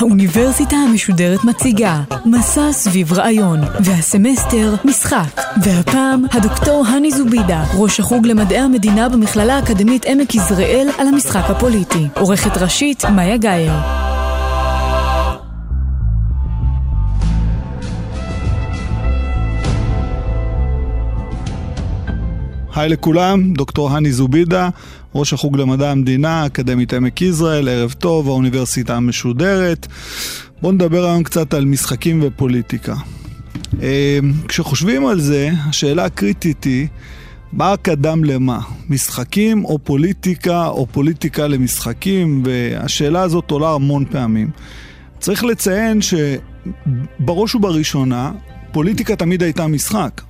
האוניברסיטה המשודרת מציגה מסע סביב רעיון, והסמסטר משחק. והפעם הדוקטור הני זובידה, ראש החוג למדעי המדינה במכללה האקדמית עמק יזרעאל על המשחק הפוליטי. עורכת ראשית מאיה גאייר. היי לכולם, דוקטור הני זובידה, ראש החוג למדע המדינה, אקדמית עמק יזרעאל, ערב טוב, האוניברסיטה המשודרת. בואו נדבר היום קצת על משחקים ופוליטיקה. אה, כשחושבים על זה, השאלה הקריטית היא, מה קדם למה? משחקים או פוליטיקה או פוליטיקה למשחקים? והשאלה הזאת עולה המון פעמים. צריך לציין שבראש ובראשונה, פוליטיקה תמיד הייתה משחק.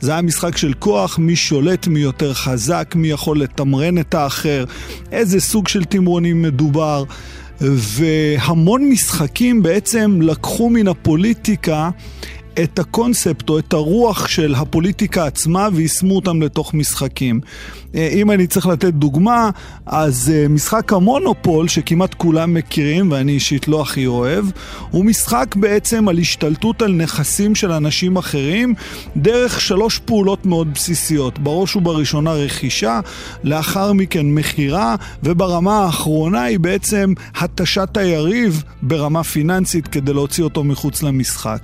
זה היה משחק של כוח, מי שולט, מי יותר חזק, מי יכול לתמרן את האחר, איזה סוג של תמרונים מדובר. והמון משחקים בעצם לקחו מן הפוליטיקה את הקונספט או את הרוח של הפוליטיקה עצמה ויישמו אותם לתוך משחקים. אה, אם אני צריך לתת דוגמה, אז אה, משחק המונופול, שכמעט כולם מכירים ואני אישית לא הכי אוהב, הוא משחק בעצם על השתלטות על נכסים של אנשים אחרים דרך שלוש פעולות מאוד בסיסיות. בראש ובראשונה רכישה, לאחר מכן מכירה, וברמה האחרונה היא בעצם התשת היריב ברמה פיננסית כדי להוציא אותו מחוץ למשחק.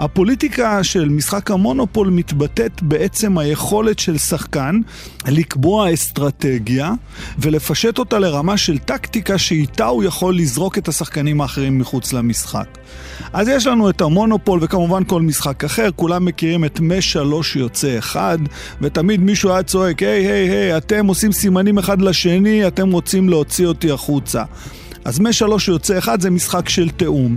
הפוליטיקה של משחק המונופול מתבטאת בעצם היכולת של שחקן לקבוע אסטרטגיה ולפשט אותה לרמה של טקטיקה שאיתה הוא יכול לזרוק את השחקנים האחרים מחוץ למשחק. אז יש לנו את המונופול וכמובן כל משחק אחר, כולם מכירים את משלוש יוצא אחד, ותמיד מישהו היה צועק, היי היי היי, אתם עושים סימנים אחד לשני, אתם רוצים להוציא אותי החוצה. אז משלוש יוצא אחד זה משחק של תיאום.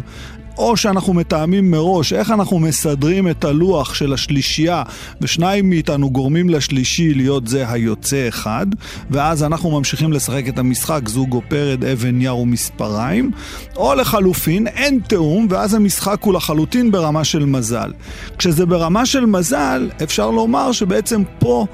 או שאנחנו מתאמים מראש איך אנחנו מסדרים את הלוח של השלישייה ושניים מאיתנו גורמים לשלישי להיות זה היוצא אחד ואז אנחנו ממשיכים לשחק את המשחק זוג או פרד, אבן, יר ומספריים או לחלופין אין תיאום ואז המשחק הוא לחלוטין ברמה של מזל. כשזה ברמה של מזל אפשר לומר שבעצם פה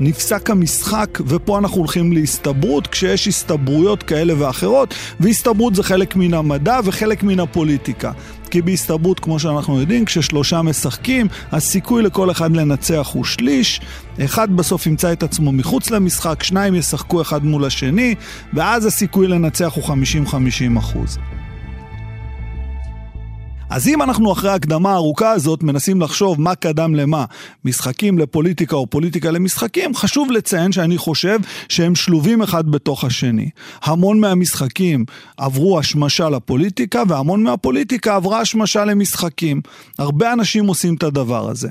נפסק המשחק ופה אנחנו הולכים להסתברות כשיש הסתברויות כאלה ואחרות והסתברות זה חלק מן המדע וחלק מן הפוליטיקה כי בהסתברות, כמו שאנחנו יודעים, כששלושה משחקים, הסיכוי לכל אחד לנצח הוא שליש. אחד בסוף ימצא את עצמו מחוץ למשחק, שניים ישחקו אחד מול השני, ואז הסיכוי לנצח הוא 50-50 אחוז. אז אם אנחנו אחרי ההקדמה הארוכה הזאת מנסים לחשוב מה קדם למה, משחקים לפוליטיקה או פוליטיקה למשחקים, חשוב לציין שאני חושב שהם שלובים אחד בתוך השני. המון מהמשחקים עברו השמשה לפוליטיקה והמון מהפוליטיקה עברה השמשה למשחקים. הרבה אנשים עושים את הדבר הזה.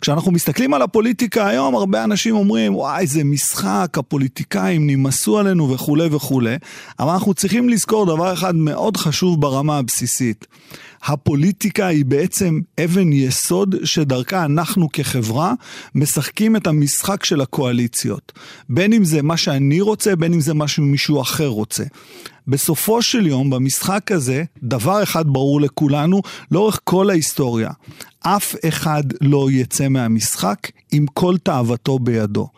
כשאנחנו מסתכלים על הפוליטיקה היום, הרבה אנשים אומרים, וואי, זה משחק, הפוליטיקאים נמאסו עלינו וכולי וכולי, אבל אנחנו צריכים לזכור דבר אחד מאוד חשוב ברמה הבסיסית. הפוליטיקה היא בעצם אבן יסוד שדרכה אנחנו כחברה משחקים את המשחק של הקואליציות. בין אם זה מה שאני רוצה, בין אם זה מה שמישהו אחר רוצה. בסופו של יום, במשחק הזה, דבר אחד ברור לכולנו, לאורך כל ההיסטוריה, אף אחד לא יצא מהמשחק עם כל תאוותו בידו.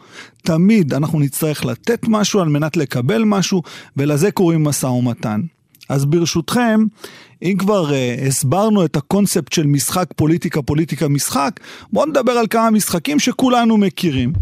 תמיד אנחנו נצטרך לתת משהו על מנת לקבל משהו, ולזה קוראים משא ומתן. אז ברשותכם, אם כבר uh, הסברנו את הקונספט של משחק פוליטיקה, פוליטיקה, משחק, בואו נדבר על כמה משחקים שכולנו מכירים.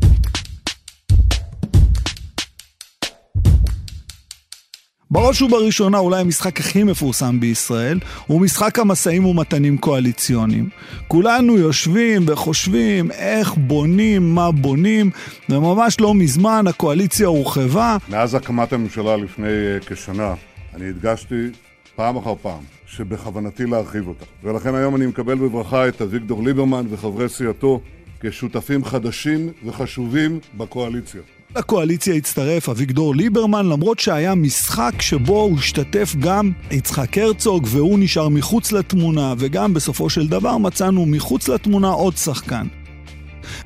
בראש ובראשונה אולי המשחק הכי מפורסם בישראל הוא משחק המשאים ומתנים קואליציוניים. כולנו יושבים וחושבים איך בונים, מה בונים, וממש לא מזמן הקואליציה הורחבה. מאז הקמת הממשלה לפני uh, כשנה, אני הדגשתי פעם אחר פעם שבכוונתי להרחיב אותה. ולכן היום אני מקבל בברכה את אביגדור ליברמן וחברי סיעתו כשותפים חדשים וחשובים בקואליציה. לקואליציה הצטרף אביגדור ליברמן, למרות שהיה משחק שבו הוא השתתף גם יצחק הרצוג, והוא נשאר מחוץ לתמונה, וגם בסופו של דבר מצאנו מחוץ לתמונה עוד שחקן.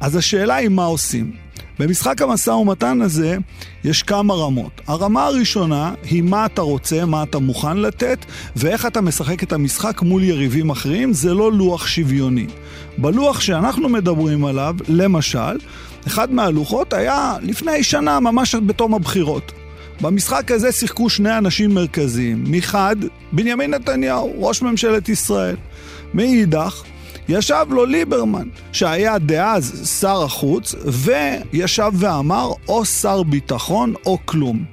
אז השאלה היא מה עושים. במשחק המשא ומתן הזה יש כמה רמות. הרמה הראשונה היא מה אתה רוצה, מה אתה מוכן לתת, ואיך אתה משחק את המשחק מול יריבים אחרים, זה לא לוח שוויוני. בלוח שאנחנו מדברים עליו, למשל, אחד מהלוחות היה לפני שנה, ממש בתום הבחירות. במשחק הזה שיחקו שני אנשים מרכזיים. מחד, בנימין נתניהו, ראש ממשלת ישראל. מאידך, ישב לו ליברמן, שהיה דאז שר החוץ, וישב ואמר או שר ביטחון או כלום.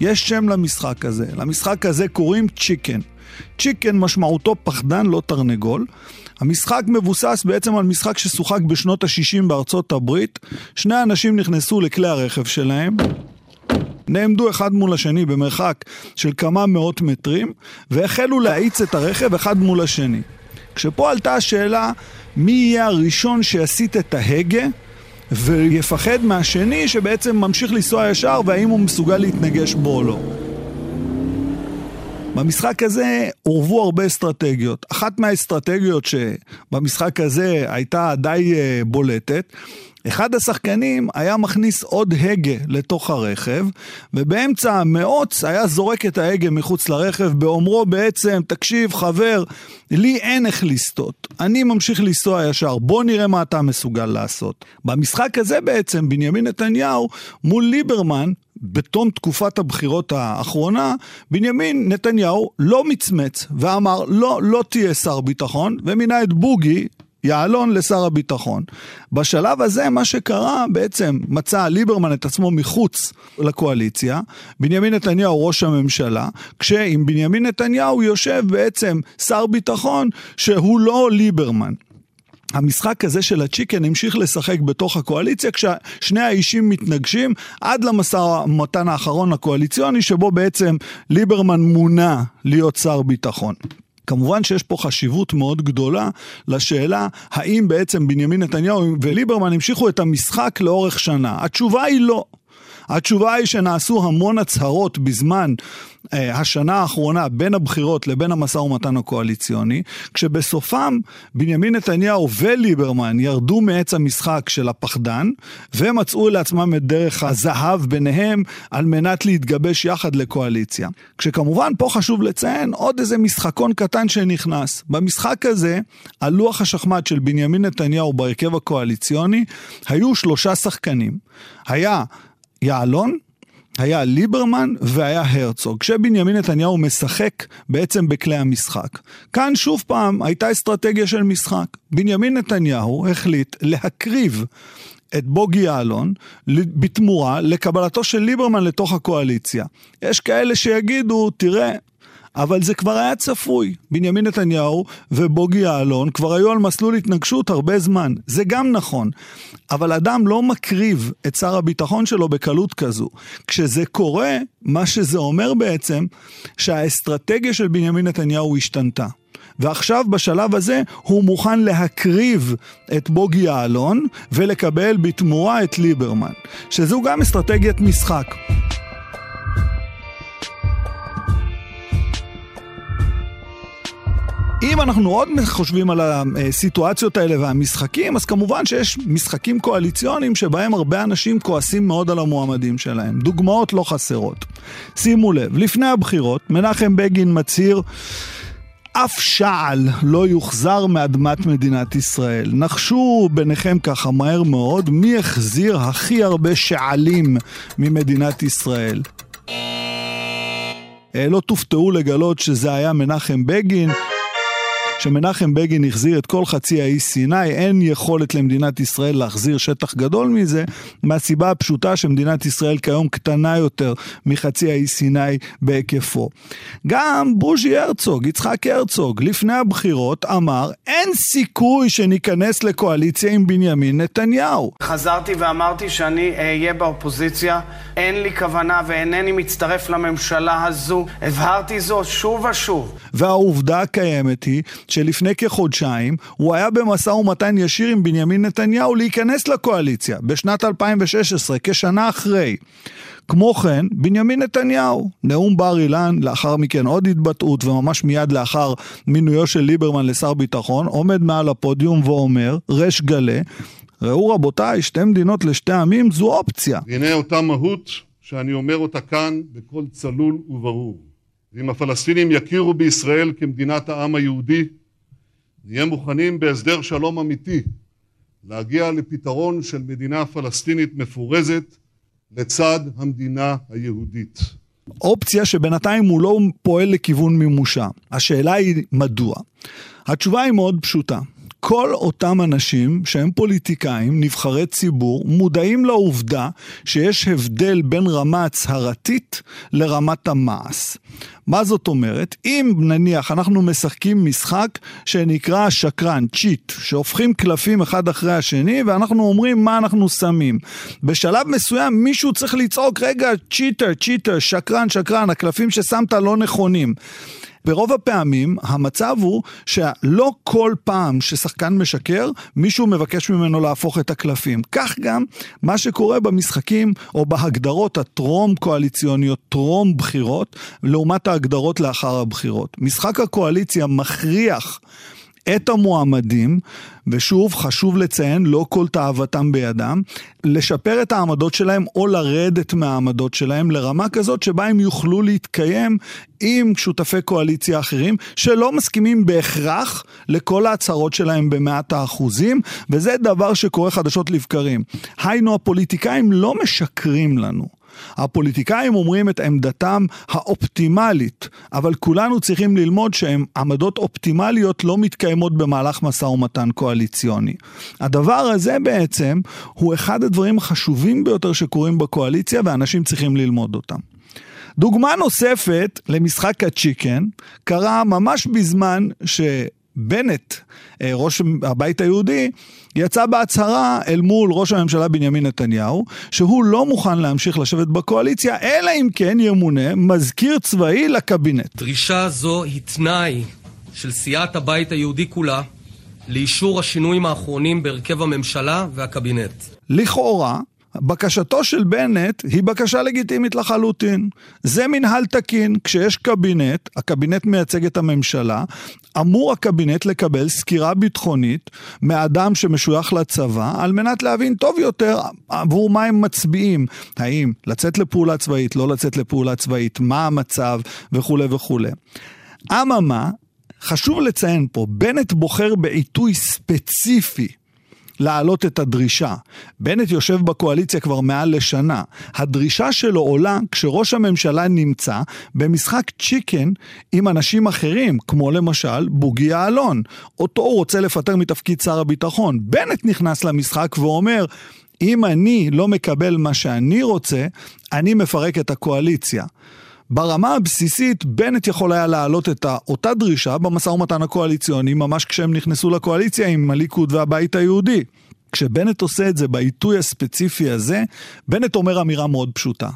יש שם למשחק הזה. למשחק הזה קוראים צ'יקן. צ'יקן משמעותו פחדן, לא תרנגול. המשחק מבוסס בעצם על משחק ששוחק בשנות ה-60 בארצות הברית. שני אנשים נכנסו לכלי הרכב שלהם, נעמדו אחד מול השני במרחק של כמה מאות מטרים, והחלו להאיץ את הרכב אחד מול השני. כשפה עלתה השאלה מי יהיה הראשון שיסיט את ההגה ויפחד מהשני שבעצם ממשיך לנסוע ישר והאם הוא מסוגל להתנגש בו או לא. במשחק הזה עורבו הרבה אסטרטגיות. אחת מהאסטרטגיות שבמשחק הזה הייתה די uh, בולטת, אחד השחקנים היה מכניס עוד הגה לתוך הרכב, ובאמצע המאוץ היה זורק את ההגה מחוץ לרכב, באומרו בעצם, תקשיב חבר, לי אין איך לסטות, אני ממשיך לנסוע ישר, בוא נראה מה אתה מסוגל לעשות. במשחק הזה בעצם, בנימין נתניהו מול ליברמן, בתום תקופת הבחירות האחרונה, בנימין נתניהו לא מצמץ ואמר לא, לא תהיה שר ביטחון, ומינה את בוגי, יעלון לשר הביטחון. בשלב הזה מה שקרה בעצם מצא ליברמן את עצמו מחוץ לקואליציה, בנימין נתניהו ראש הממשלה, כשעם בנימין נתניהו יושב בעצם שר ביטחון שהוא לא ליברמן. המשחק הזה של הצ'יקן המשיך לשחק בתוך הקואליציה כששני האישים מתנגשים עד למשא ומתן האחרון הקואליציוני שבו בעצם ליברמן מונה להיות שר ביטחון. כמובן שיש פה חשיבות מאוד גדולה לשאלה האם בעצם בנימין נתניהו וליברמן המשיכו את המשחק לאורך שנה. התשובה היא לא. התשובה היא שנעשו המון הצהרות בזמן אה, השנה האחרונה בין הבחירות לבין המשא ומתן הקואליציוני, כשבסופם בנימין נתניהו וליברמן ירדו מעץ המשחק של הפחדן, ומצאו לעצמם את דרך הזהב ביניהם על מנת להתגבש יחד לקואליציה. כשכמובן פה חשוב לציין עוד איזה משחקון קטן שנכנס. במשחק הזה, על לוח השחמט של בנימין נתניהו בהרכב הקואליציוני, היו שלושה שחקנים. היה יעלון, היה ליברמן והיה הרצוג, כשבנימין נתניהו משחק בעצם בכלי המשחק. כאן שוב פעם הייתה אסטרטגיה של משחק. בנימין נתניהו החליט להקריב את בוגי יעלון בתמורה לקבלתו של ליברמן לתוך הקואליציה. יש כאלה שיגידו, תראה, אבל זה כבר היה צפוי. בנימין נתניהו ובוגי יעלון כבר היו על מסלול התנגשות הרבה זמן. זה גם נכון. אבל אדם לא מקריב את שר הביטחון שלו בקלות כזו. כשזה קורה, מה שזה אומר בעצם, שהאסטרטגיה של בנימין נתניהו השתנתה. ועכשיו בשלב הזה הוא מוכן להקריב את בוגי יעלון ולקבל בתמורה את ליברמן, שזו גם אסטרטגיית משחק. אם אנחנו עוד חושבים על הסיטואציות האלה והמשחקים, אז כמובן שיש משחקים קואליציוניים שבהם הרבה אנשים כועסים מאוד על המועמדים שלהם. דוגמאות לא חסרות. שימו לב, לפני הבחירות, מנחם בגין מצהיר אף שעל לא יוחזר מאדמת מדינת ישראל. נחשו ביניכם ככה מהר מאוד מי החזיר הכי הרבה שעלים ממדינת ישראל. אה, לא תופתעו לגלות שזה היה מנחם בגין. שמנחם בגין החזיר את כל חצי האי סיני, אין יכולת למדינת ישראל להחזיר שטח גדול מזה, מהסיבה הפשוטה שמדינת ישראל כיום קטנה יותר מחצי האי סיני בהיקפו. גם בוז'י הרצוג, יצחק הרצוג, לפני הבחירות אמר, אין סיכוי שניכנס לקואליציה עם בנימין נתניהו. חזרתי ואמרתי שאני אהיה באופוזיציה, אין לי כוונה ואינני מצטרף לממשלה הזו. הבהרתי זאת שוב ושוב. והעובדה הקיימת היא שלפני כחודשיים הוא היה במשא ומתן ישיר עם בנימין נתניהו להיכנס לקואליציה בשנת 2016, כשנה אחרי. כמו כן, בנימין נתניהו, נאום בר אילן, לאחר מכן עוד התבטאות, וממש מיד לאחר מינויו של ליברמן לשר ביטחון, עומד מעל הפודיום ואומר, ריש גלה, ראו רבותיי, שתי מדינות לשתי עמים זו אופציה. והנה אותה מהות שאני אומר אותה כאן בקול צלול וברור. ואם הפלסטינים יכירו בישראל כמדינת העם היהודי, נהיה מוכנים בהסדר שלום אמיתי להגיע לפתרון של מדינה פלסטינית מפורזת לצד המדינה היהודית. אופציה שבינתיים הוא לא פועל לכיוון מימושה. השאלה היא מדוע. התשובה היא מאוד פשוטה. כל אותם אנשים שהם פוליטיקאים, נבחרי ציבור, מודעים לעובדה שיש הבדל בין רמה הצהרתית לרמת המעש. מה זאת אומרת? אם נניח אנחנו משחקים משחק שנקרא שקרן, צ'יט, שהופכים קלפים אחד אחרי השני ואנחנו אומרים מה אנחנו שמים. בשלב מסוים מישהו צריך לצעוק, רגע, צ'יטר, צ'יטר, שקרן, שקרן, הקלפים ששמת לא נכונים. ברוב הפעמים המצב הוא שלא כל פעם ששחקן משקר, מישהו מבקש ממנו להפוך את הקלפים. כך גם מה שקורה במשחקים או בהגדרות הטרום קואליציוניות, טרום בחירות, לעומת ההגדרות לאחר הבחירות. משחק הקואליציה מכריח את המועמדים, ושוב, חשוב לציין, לא כל תאוותם בידם, לשפר את העמדות שלהם או לרדת מהעמדות שלהם לרמה כזאת שבה הם יוכלו להתקיים עם שותפי קואליציה אחרים, שלא מסכימים בהכרח לכל ההצהרות שלהם במאת האחוזים, וזה דבר שקורה חדשות לבקרים. היינו, הפוליטיקאים לא משקרים לנו. הפוליטיקאים אומרים את עמדתם האופטימלית, אבל כולנו צריכים ללמוד שהן עמדות אופטימליות לא מתקיימות במהלך משא ומתן קואליציוני. הדבר הזה בעצם הוא אחד הדברים החשובים ביותר שקורים בקואליציה ואנשים צריכים ללמוד אותם. דוגמה נוספת למשחק הצ'יקן קרה ממש בזמן ש... בנט, אה, ראש הבית היהודי, יצא בהצהרה אל מול ראש הממשלה בנימין נתניהו, שהוא לא מוכן להמשיך לשבת בקואליציה, אלא אם כן ימונה מזכיר צבאי לקבינט. דרישה זו היא תנאי של סיעת הבית היהודי כולה לאישור השינויים האחרונים בהרכב הממשלה והקבינט. לכאורה, בקשתו של בנט היא בקשה לגיטימית לחלוטין. זה מנהל תקין, כשיש קבינט, הקבינט מייצג את הממשלה, אמור הקבינט לקבל סקירה ביטחונית מאדם שמשוייך לצבא, על מנת להבין טוב יותר עבור מה הם מצביעים. האם לצאת לפעולה צבאית, לא לצאת לפעולה צבאית, מה המצב וכולי וכולי. אממה, חשוב לציין פה, בנט בוחר בעיתוי ספציפי להעלות את הדרישה. בנט יושב בקואליציה כבר מעל לשנה. הדרישה שלו עולה כשראש הממשלה נמצא במשחק צ'יקן עם אנשים אחרים, כמו למשל בוגי יעלון. אותו הוא רוצה לפטר מתפקיד שר הביטחון. בנט נכנס למשחק ואומר, אם אני לא מקבל מה שאני רוצה, אני מפרק את הקואליציה. ברמה הבסיסית, בנט יכול היה להעלות את אותה דרישה במשא ומתן הקואליציוני, ממש כשהם נכנסו לקואליציה עם הליכוד והבית היהודי. כשבנט עושה את זה בעיתוי הספציפי הזה, בנט אומר אמירה מאוד פשוטה.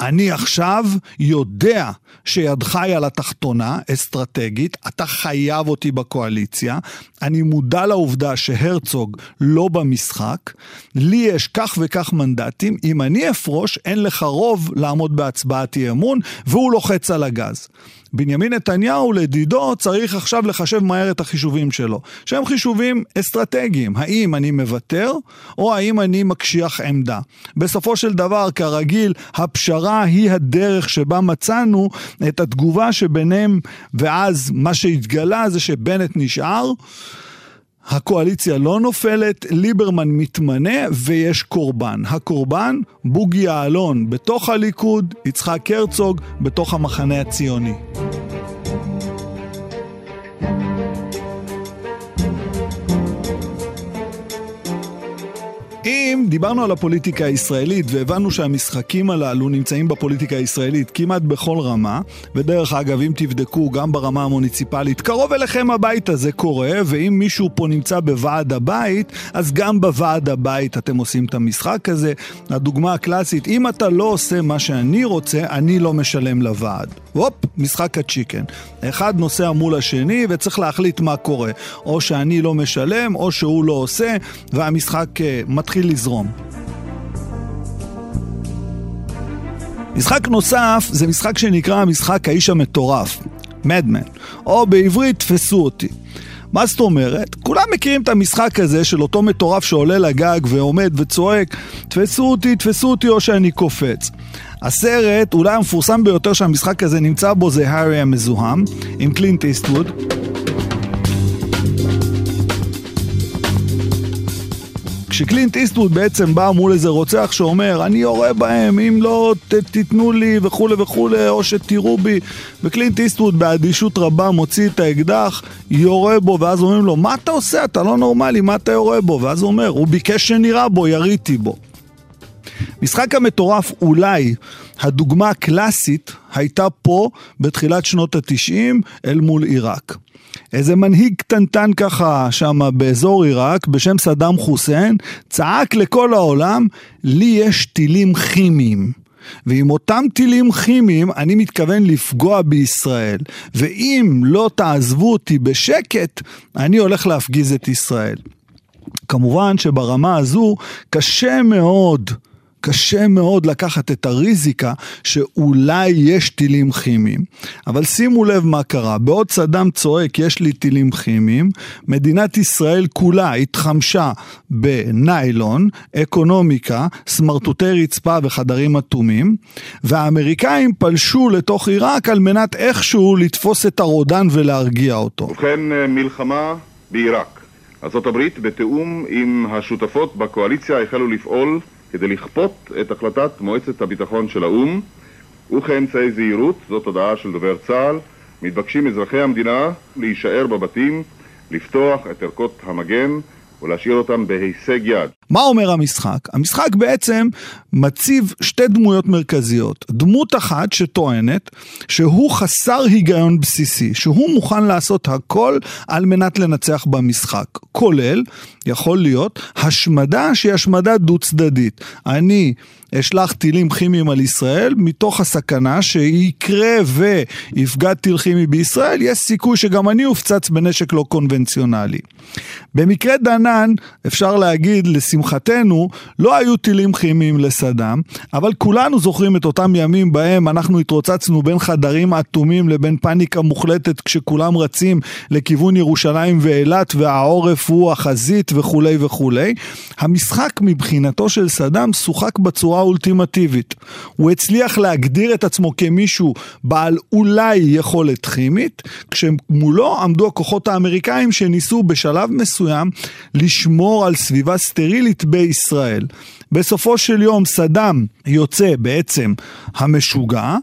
אני עכשיו יודע שידך היא על התחתונה, אסטרטגית, אתה חייב אותי בקואליציה, אני מודע לעובדה שהרצוג לא במשחק, לי יש כך וכך מנדטים, אם אני אפרוש, אין לך רוב לעמוד בהצבעת אי אמון, והוא לוחץ על הגז. בנימין נתניהו לדידו צריך עכשיו לחשב מהר את החישובים שלו, שהם חישובים אסטרטגיים, האם אני מוותר או האם אני מקשיח עמדה. בסופו של דבר, כרגיל, הפשרה היא הדרך שבה מצאנו את התגובה שביניהם, ואז מה שהתגלה זה שבנט נשאר. הקואליציה לא נופלת, ליברמן מתמנה ויש קורבן. הקורבן, בוגי יעלון בתוך הליכוד, יצחק הרצוג בתוך המחנה הציוני. אם דיברנו על הפוליטיקה הישראלית והבנו שהמשחקים הללו נמצאים בפוליטיקה הישראלית כמעט בכל רמה, ודרך אגב, אם תבדקו גם ברמה המוניציפלית, קרוב אליכם הביתה זה קורה, ואם מישהו פה נמצא בוועד הבית, אז גם בוועד הבית אתם עושים את המשחק הזה. הדוגמה הקלאסית, אם אתה לא עושה מה שאני רוצה, אני לא משלם לוועד. הופ, משחק הצ'יקן. אחד נוסע מול השני וצריך להחליט מה קורה. או שאני לא משלם, או שהוא לא עושה, והמשחק uh, מתחיל לזרום. משחק נוסף זה משחק שנקרא משחק האיש המטורף, מדמן, או בעברית תפסו אותי. מה זאת אומרת? כולם מכירים את המשחק הזה של אותו מטורף שעולה לגג ועומד וצועק תפסו אותי, תפסו אותי או שאני קופץ. הסרט, אולי המפורסם ביותר שהמשחק הזה נמצא בו זה הארי המזוהם, עם קלינט איסטווד. כשקלינט איסטווד בעצם בא מול איזה רוצח שאומר אני יורה בהם אם לא ת, תיתנו לי וכולי וכולי או שתראו בי. וקלינט איסטווד באדישות רבה מוציא את האקדח יורה בו ואז אומרים לו מה אתה עושה? אתה לא נורמלי מה אתה יורה בו? ואז הוא אומר הוא ביקש שנירה בו יריתי בו. משחק המטורף אולי הדוגמה הקלאסית הייתה פה בתחילת שנות התשעים אל מול עיראק. איזה מנהיג קטנטן ככה שם באזור עיראק בשם סדאם חוסיין צעק לכל העולם לי יש טילים כימיים ועם אותם טילים כימיים אני מתכוון לפגוע בישראל ואם לא תעזבו אותי בשקט אני הולך להפגיז את ישראל. כמובן שברמה הזו קשה מאוד קשה מאוד לקחת את הריזיקה שאולי יש טילים כימיים. אבל שימו לב מה קרה, בעוד סדאם צועק יש לי טילים כימיים, מדינת ישראל כולה התחמשה בניילון, אקונומיקה, סמרטוטי רצפה וחדרים אטומים, והאמריקאים פלשו לתוך עיראק על מנת איכשהו לתפוס את הרודן ולהרגיע אותו. ובכן מלחמה בעיראק. ארה"ב בתיאום עם השותפות בקואליציה החלו לפעול כדי לכפות את החלטת מועצת הביטחון של האו"ם וכאמצעי זהירות, זאת הודעה של דובר צה"ל, מתבקשים אזרחי המדינה להישאר בבתים, לפתוח את ערכות המגן ולהשאיר אותם בהישג יד. מה אומר המשחק? המשחק בעצם מציב שתי דמויות מרכזיות. דמות אחת שטוענת שהוא חסר היגיון בסיסי, שהוא מוכן לעשות הכל על מנת לנצח במשחק, כולל, יכול להיות, השמדה שהיא השמדה דו צדדית. אני אשלח טילים כימיים על ישראל, מתוך הסכנה שיקרה ויפגע טיל כימי בישראל, יש סיכוי שגם אני אופצץ בנשק לא קונבנציונלי. במקרה דנן, אפשר להגיד, לשמחתנו, לא היו טילים כימיים לסדאם, אבל כולנו זוכרים את אותם ימים בהם אנחנו התרוצצנו בין חדרים אטומים לבין פאניקה מוחלטת כשכולם רצים לכיוון ירושלים ואילת והעורף הוא החזית וכולי וכולי. המשחק מבחינתו של סדאם שוחק בצורה האולטימטיבית. הוא הצליח להגדיר את עצמו כמישהו בעל אולי יכולת כימית, כשמולו עמדו הכוחות האמריקאים שניסו בשלב מסוים לשמור על סביבה סטרילית בישראל. בסופו של יום סדאם יוצא בעצם המשוגע,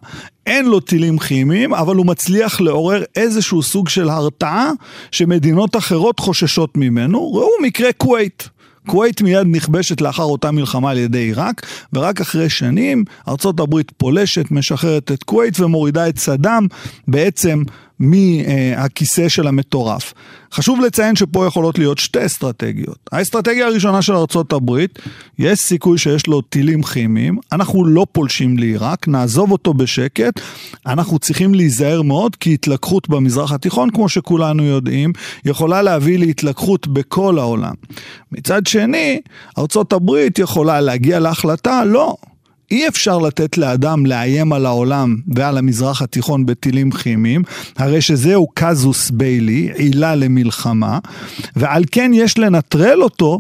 אין לו טילים כימיים, אבל הוא מצליח לעורר איזשהו סוג של הרתעה שמדינות אחרות חוששות ממנו. ראו מקרה כווית. כווית מיד נכבשת לאחר אותה מלחמה על ידי עיראק, ורק אחרי שנים ארצות הברית פולשת, משחררת את כווית ומורידה את סדאם בעצם מהכיסא של המטורף. חשוב לציין שפה יכולות להיות שתי אסטרטגיות. האסטרטגיה הראשונה של ארצות הברית, יש סיכוי שיש לו טילים כימיים, אנחנו לא פולשים לעיראק, נעזוב אותו בשקט, אנחנו צריכים להיזהר מאוד כי התלקחות במזרח התיכון, כמו שכולנו יודעים, יכולה להביא להתלקחות בכל העולם. מצד שני, ארצות הברית יכולה להגיע להחלטה, לא, אי אפשר לתת לאדם לאיים על העולם ועל המזרח התיכון בטילים כימיים, הרי שזהו קזוס ביילי, עילה למלחמה, ועל כן יש לנטרל אותו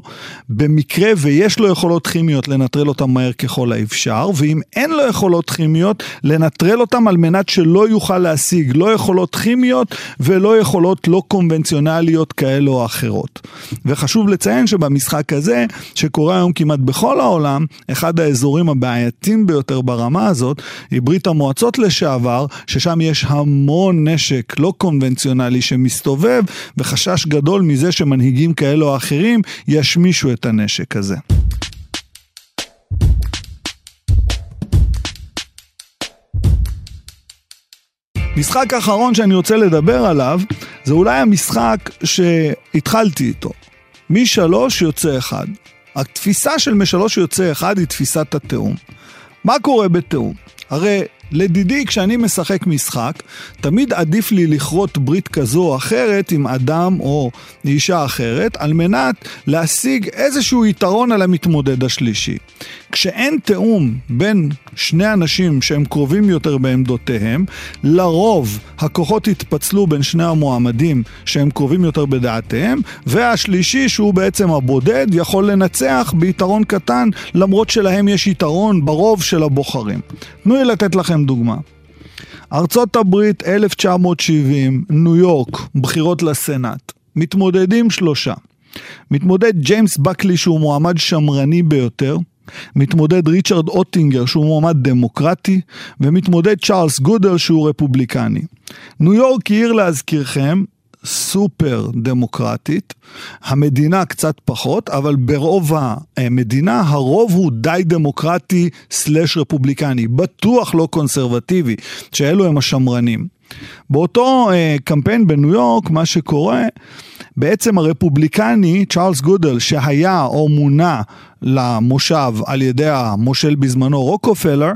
במקרה ויש לו יכולות כימיות לנטרל אותם מהר ככל האפשר, ואם אין לו יכולות כימיות, לנטרל אותם על מנת שלא יוכל להשיג לא יכולות כימיות ולא יכולות לא קונבנציונליות כאלו או אחרות. וחשוב לציין שבמשחק הזה, שקורה היום כמעט בכל העולם, אחד האזורים הבעייתיים הבולטים ביותר ברמה הזאת היא ברית המועצות לשעבר, ששם יש המון נשק לא קונבנציונלי שמסתובב, וחשש גדול מזה שמנהיגים כאלו או אחרים ישמישו את הנשק הזה. משחק האחרון שאני רוצה לדבר עליו, זה אולי המשחק שהתחלתי איתו. משלוש יוצא אחד. התפיסה של משלוש יוצא אחד היא תפיסת התיאום. מה קורה בתיאום? הרי לדידי, כשאני משחק משחק, תמיד עדיף לי לכרות ברית כזו או אחרת עם אדם או אישה אחרת, על מנת להשיג איזשהו יתרון על המתמודד השלישי. כשאין תיאום בין שני אנשים שהם קרובים יותר בעמדותיהם, לרוב הכוחות יתפצלו בין שני המועמדים שהם קרובים יותר בדעתיהם, והשלישי, שהוא בעצם הבודד, יכול לנצח ביתרון קטן, למרות שלהם יש יתרון ברוב של הבוחרים. תנו לי לתת לכם דוגמה. ארצות הברית 1970, ניו יורק, בחירות לסנאט. מתמודדים שלושה. מתמודד ג'יימס בקלי שהוא מועמד שמרני ביותר, מתמודד ריצ'רד אוטינגר שהוא מועמד דמוקרטי, ומתמודד צ'ארלס גודל שהוא רפובליקני. ניו יורק היא עיר להזכירכם סופר דמוקרטית, המדינה קצת פחות, אבל ברוב המדינה הרוב הוא די דמוקרטי סלש רפובליקני, בטוח לא קונסרבטיבי, שאלו הם השמרנים. באותו uh, קמפיין בניו יורק, מה שקורה, בעצם הרפובליקני, צ'ארלס גודל, שהיה או מונה למושב על ידי המושל בזמנו רוקופלר,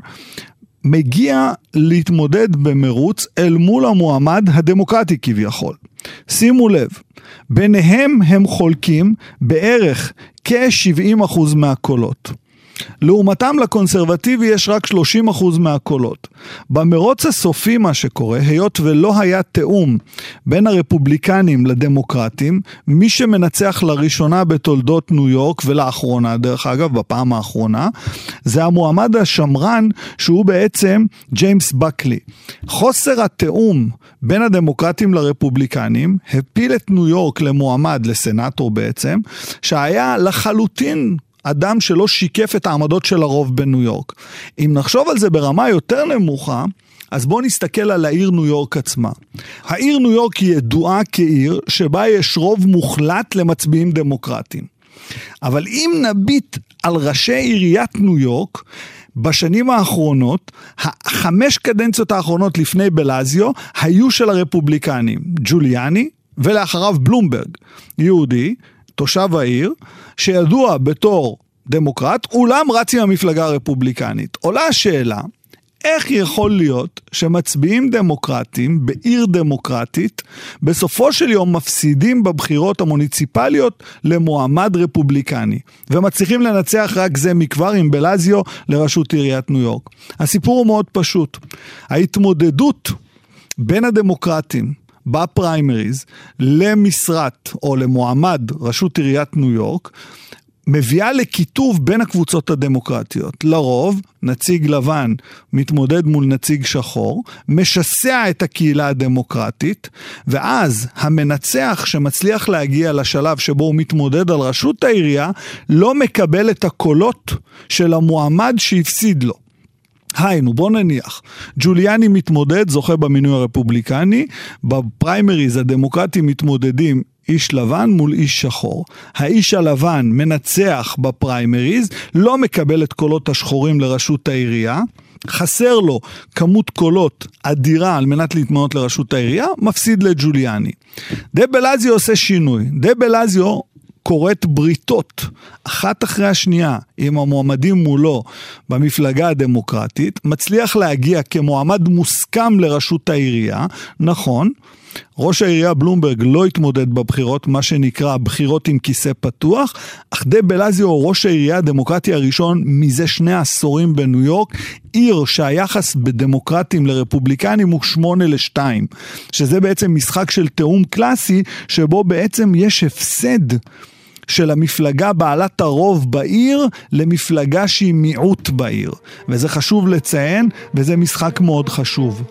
מגיע להתמודד במרוץ אל מול המועמד הדמוקרטי כביכול. שימו לב, ביניהם הם חולקים בערך כ-70% מהקולות. לעומתם לקונסרבטיבי יש רק 30% מהקולות. במרוץ הסופי מה שקורה, היות ולא היה תיאום בין הרפובליקנים לדמוקרטים, מי שמנצח לראשונה בתולדות ניו יורק, ולאחרונה דרך אגב, בפעם האחרונה, זה המועמד השמרן שהוא בעצם ג'יימס בקלי. חוסר התיאום בין הדמוקרטים לרפובליקנים הפיל את ניו יורק למועמד, לסנאטור בעצם, שהיה לחלוטין אדם שלא שיקף את העמדות של הרוב בניו יורק. אם נחשוב על זה ברמה יותר נמוכה, אז בואו נסתכל על העיר ניו יורק עצמה. העיר ניו יורק היא ידועה כעיר שבה יש רוב מוחלט למצביעים דמוקרטיים. אבל אם נביט על ראשי עיריית ניו יורק, בשנים האחרונות, החמש קדנציות האחרונות לפני בלזיו, היו של הרפובליקנים. ג'וליאני, ולאחריו בלומברג, יהודי, תושב העיר, שידוע בתור דמוקרט, אולם רץ עם המפלגה הרפובליקנית. עולה השאלה, איך יכול להיות שמצביעים דמוקרטים בעיר דמוקרטית בסופו של יום מפסידים בבחירות המוניציפליות למועמד רפובליקני ומצליחים לנצח רק זה מכבר עם בלזיו לראשות עיריית ניו יורק? הסיפור הוא מאוד פשוט. ההתמודדות בין הדמוקרטים בפריימריז למשרת או למועמד ראשות עיריית ניו יורק מביאה לקיטוב בין הקבוצות הדמוקרטיות. לרוב, נציג לבן מתמודד מול נציג שחור, משסע את הקהילה הדמוקרטית, ואז המנצח שמצליח להגיע לשלב שבו הוא מתמודד על ראשות העירייה, לא מקבל את הקולות של המועמד שהפסיד לו. היינו, בוא נניח, ג'וליאני מתמודד, זוכה במינוי הרפובליקני, בפריימריז הדמוקרטים מתמודדים איש לבן מול איש שחור. האיש הלבן מנצח בפריימריז, לא מקבל את קולות השחורים לראשות העירייה. חסר לו כמות קולות אדירה על מנת להתמנות לראשות העירייה, מפסיד לג'וליאני. דה בלזיו עושה שינוי. דה בלזיו כורת בריתות אחת אחרי השנייה עם המועמדים מולו במפלגה הדמוקרטית, מצליח להגיע כמועמד מוסכם לראשות העירייה, נכון, ראש העירייה בלומברג לא התמודד בבחירות, מה שנקרא בחירות עם כיסא פתוח, אך דה בלזיו הוא ראש העירייה הדמוקרטי הראשון מזה שני עשורים בניו יורק, עיר שהיחס בדמוקרטים לרפובליקנים הוא שמונה לשתיים, שזה בעצם משחק של תיאום קלאסי, שבו בעצם יש הפסד. של המפלגה בעלת הרוב בעיר למפלגה שהיא מיעוט בעיר. וזה חשוב לציין, וזה משחק מאוד חשוב.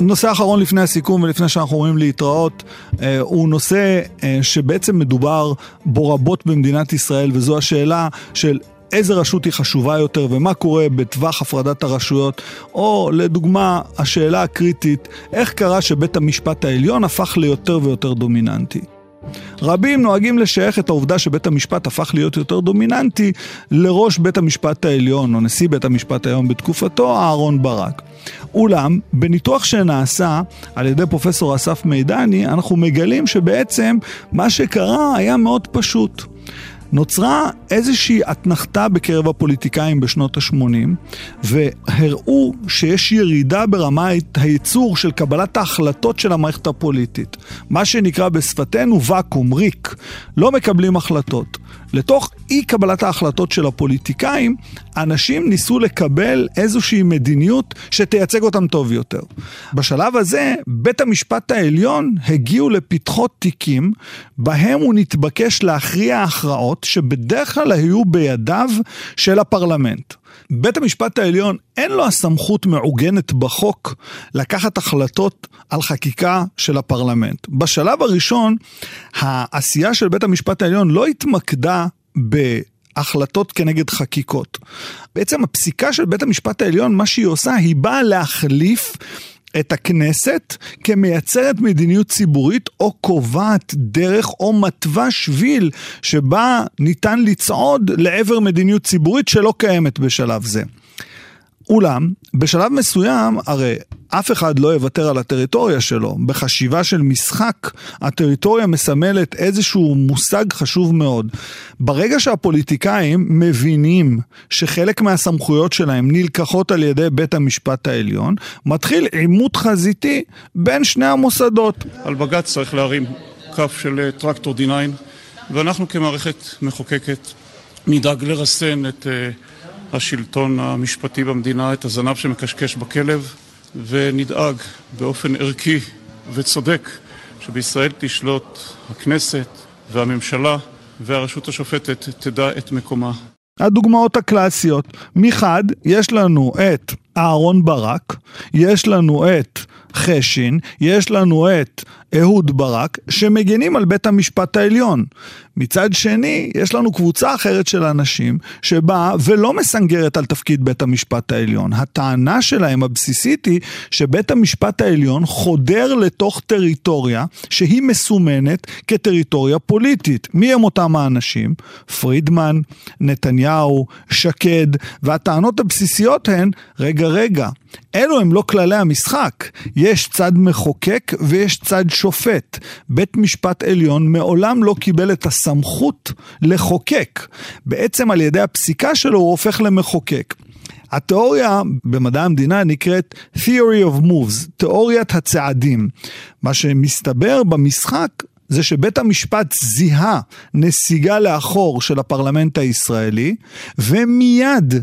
נושא אחרון לפני הסיכום ולפני שאנחנו אומרים להתראות, אה, הוא נושא אה, שבעצם מדובר בו רבות במדינת ישראל, וזו השאלה של איזה רשות היא חשובה יותר ומה קורה בטווח הפרדת הרשויות, או לדוגמה, השאלה הקריטית, איך קרה שבית המשפט העליון הפך ליותר ויותר דומיננטי. רבים נוהגים לשייך את העובדה שבית המשפט הפך להיות יותר דומיננטי לראש בית המשפט העליון, או נשיא בית המשפט העליון בתקופתו, אהרון ברק. אולם, בניתוח שנעשה על ידי פרופסור אסף מידני, אנחנו מגלים שבעצם מה שקרה היה מאוד פשוט. נוצרה איזושהי אתנחתה בקרב הפוליטיקאים בשנות ה-80, והראו שיש ירידה ברמת הייצור של קבלת ההחלטות של המערכת הפוליטית. מה שנקרא בשפתנו ואקום, ריק. לא מקבלים החלטות. לתוך אי קבלת ההחלטות של הפוליטיקאים, אנשים ניסו לקבל איזושהי מדיניות שתייצג אותם טוב יותר. בשלב הזה, בית המשפט העליון הגיעו לפתחות תיקים, בהם הוא נתבקש להכריע הכרעות שבדרך כלל היו בידיו של הפרלמנט. בית המשפט העליון אין לו הסמכות מעוגנת בחוק לקחת החלטות על חקיקה של הפרלמנט. בשלב הראשון, העשייה של בית המשפט העליון לא התמקדה ב... החלטות כנגד חקיקות. בעצם הפסיקה של בית המשפט העליון, מה שהיא עושה, היא באה להחליף את הכנסת כמייצרת מדיניות ציבורית או קובעת דרך או מתווה שביל שבה ניתן לצעוד לעבר מדיניות ציבורית שלא קיימת בשלב זה. אולם, בשלב מסוים, הרי אף אחד לא יוותר על הטריטוריה שלו. בחשיבה של משחק, הטריטוריה מסמלת איזשהו מושג חשוב מאוד. ברגע שהפוליטיקאים מבינים שחלק מהסמכויות שלהם נלקחות על ידי בית המשפט העליון, מתחיל עימות חזיתי בין שני המוסדות. על בג"ץ צריך להרים כף של טרקטור D9, ואנחנו כמערכת מחוקקת נדאג לרסן את... Uh, השלטון המשפטי במדינה את הזנב שמקשקש בכלב ונדאג באופן ערכי וצודק שבישראל תשלוט הכנסת והממשלה והרשות השופטת תדע את מקומה. הדוגמאות הקלאסיות, מחד יש לנו את אהרון ברק, יש לנו את חשין, יש לנו את אהוד ברק, שמגנים על בית המשפט העליון. מצד שני, יש לנו קבוצה אחרת של אנשים שבאה ולא מסנגרת על תפקיד בית המשפט העליון. הטענה שלהם הבסיסית היא שבית המשפט העליון חודר לתוך טריטוריה שהיא מסומנת כטריטוריה פוליטית. מי הם אותם האנשים? פרידמן, נתניהו, שקד, והטענות הבסיסיות הן, רגע רגע, אלו הם לא כללי המשחק. יש צד מחוקק ויש צד שופט. בית משפט עליון מעולם לא קיבל את הסמכות לחוקק. בעצם על ידי הפסיקה שלו הוא הופך למחוקק. התיאוריה במדע המדינה נקראת Theory of Moves, תיאוריית הצעדים. מה שמסתבר במשחק זה שבית המשפט זיהה נסיגה לאחור של הפרלמנט הישראלי, ומיד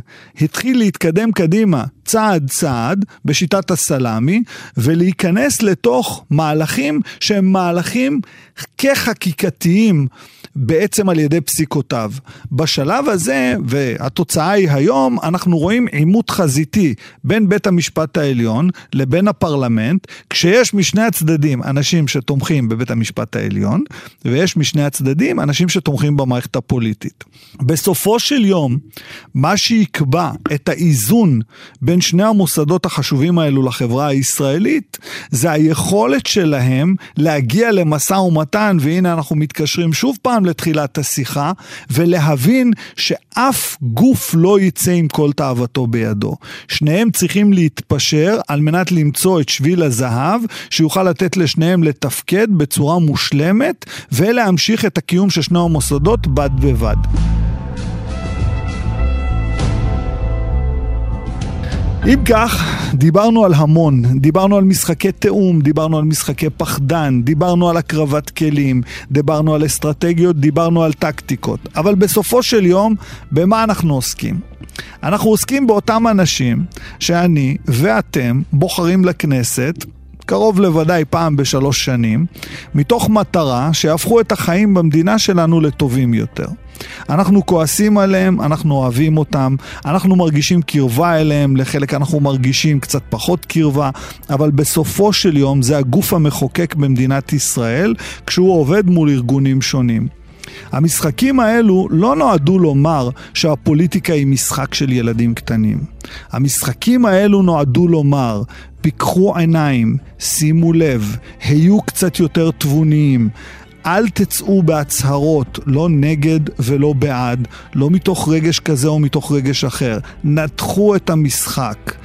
התחיל להתקדם קדימה צעד צעד בשיטת הסלאמי, ולהיכנס לתוך מהלכים שהם מהלכים כחקיקתיים בעצם על ידי פסיקותיו. בשלב הזה, והתוצאה היא היום, אנחנו רואים עימות חזיתי בין בית המשפט העליון לבין הפרלמנט, כשיש משני הצדדים אנשים שתומכים בבית המשפט העליון, ויש משני הצדדים אנשים שתומכים במערכת הפוליטית. בסופו של יום, מה שיקבע את האיזון בין שני המוסדות החשובים האלו לחברה הישראלית, זה היכולת שלהם להגיע למשא ומתן, והנה אנחנו מתקשרים שוב פעם לתחילת השיחה, ולהבין שאף גוף לא יצא עם כל תאוותו בידו. שניהם צריכים להתפשר על מנת למצוא את שביל הזהב, שיוכל לתת לשניהם לתפקד בצורה מושלמת, ולהמשיך את הקיום של שני המוסדות בד בבד. אם כך, דיברנו על המון, דיברנו על משחקי תיאום, דיברנו על משחקי פחדן, דיברנו על הקרבת כלים, דיברנו על אסטרטגיות, דיברנו על טקטיקות. אבל בסופו של יום, במה אנחנו עוסקים? אנחנו עוסקים באותם אנשים שאני ואתם בוחרים לכנסת קרוב לוודאי פעם בשלוש שנים, מתוך מטרה שיהפכו את החיים במדינה שלנו לטובים יותר. אנחנו כועסים עליהם, אנחנו אוהבים אותם, אנחנו מרגישים קרבה אליהם, לחלק אנחנו מרגישים קצת פחות קרבה, אבל בסופו של יום זה הגוף המחוקק במדינת ישראל, כשהוא עובד מול ארגונים שונים. המשחקים האלו לא נועדו לומר שהפוליטיקה היא משחק של ילדים קטנים. המשחקים האלו נועדו לומר, פיקחו עיניים, שימו לב, היו קצת יותר תבוניים. אל תצאו בהצהרות, לא נגד ולא בעד, לא מתוך רגש כזה או מתוך רגש אחר. נתחו את המשחק.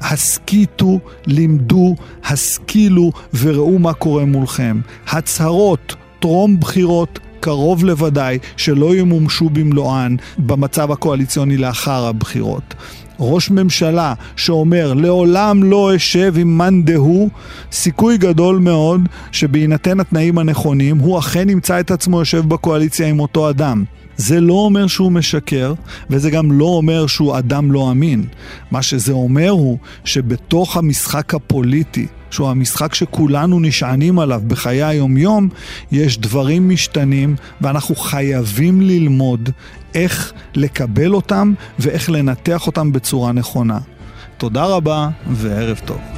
הסכיתו, לימדו, השכילו וראו מה קורה מולכם. הצהרות, טרום בחירות, קרוב לוודאי שלא ימומשו במלואן במצב הקואליציוני לאחר הבחירות. ראש ממשלה שאומר לעולם לא אשב עם מאן דהוא, סיכוי גדול מאוד שבהינתן התנאים הנכונים הוא אכן ימצא את עצמו יושב בקואליציה עם אותו אדם. זה לא אומר שהוא משקר, וזה גם לא אומר שהוא אדם לא אמין. מה שזה אומר הוא שבתוך המשחק הפוליטי, שהוא המשחק שכולנו נשענים עליו בחיי היומיום, יש דברים משתנים, ואנחנו חייבים ללמוד איך לקבל אותם ואיך לנתח אותם בצורה נכונה. תודה רבה וערב טוב.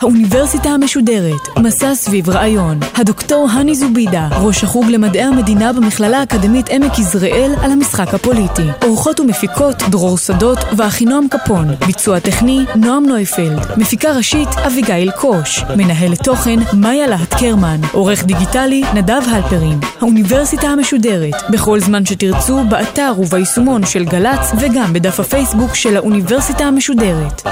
האוניברסיטה המשודרת, מסע סביב רעיון. הדוקטור הני זובידה, ראש החוג למדעי המדינה במכללה האקדמית עמק יזרעאל על המשחק הפוליטי. אורחות ומפיקות דרור שדות ואחינועם קפון. ביצוע טכני נועם נויפלד. מפיקה ראשית אביגיל קוש. מנהלת תוכן מאיה להט קרמן. עורך דיגיטלי נדב הלפרין. האוניברסיטה המשודרת, בכל זמן שתרצו, באתר וביישומון של גל"צ וגם בדף הפייסבוק של האוניברסיטה המשודרת.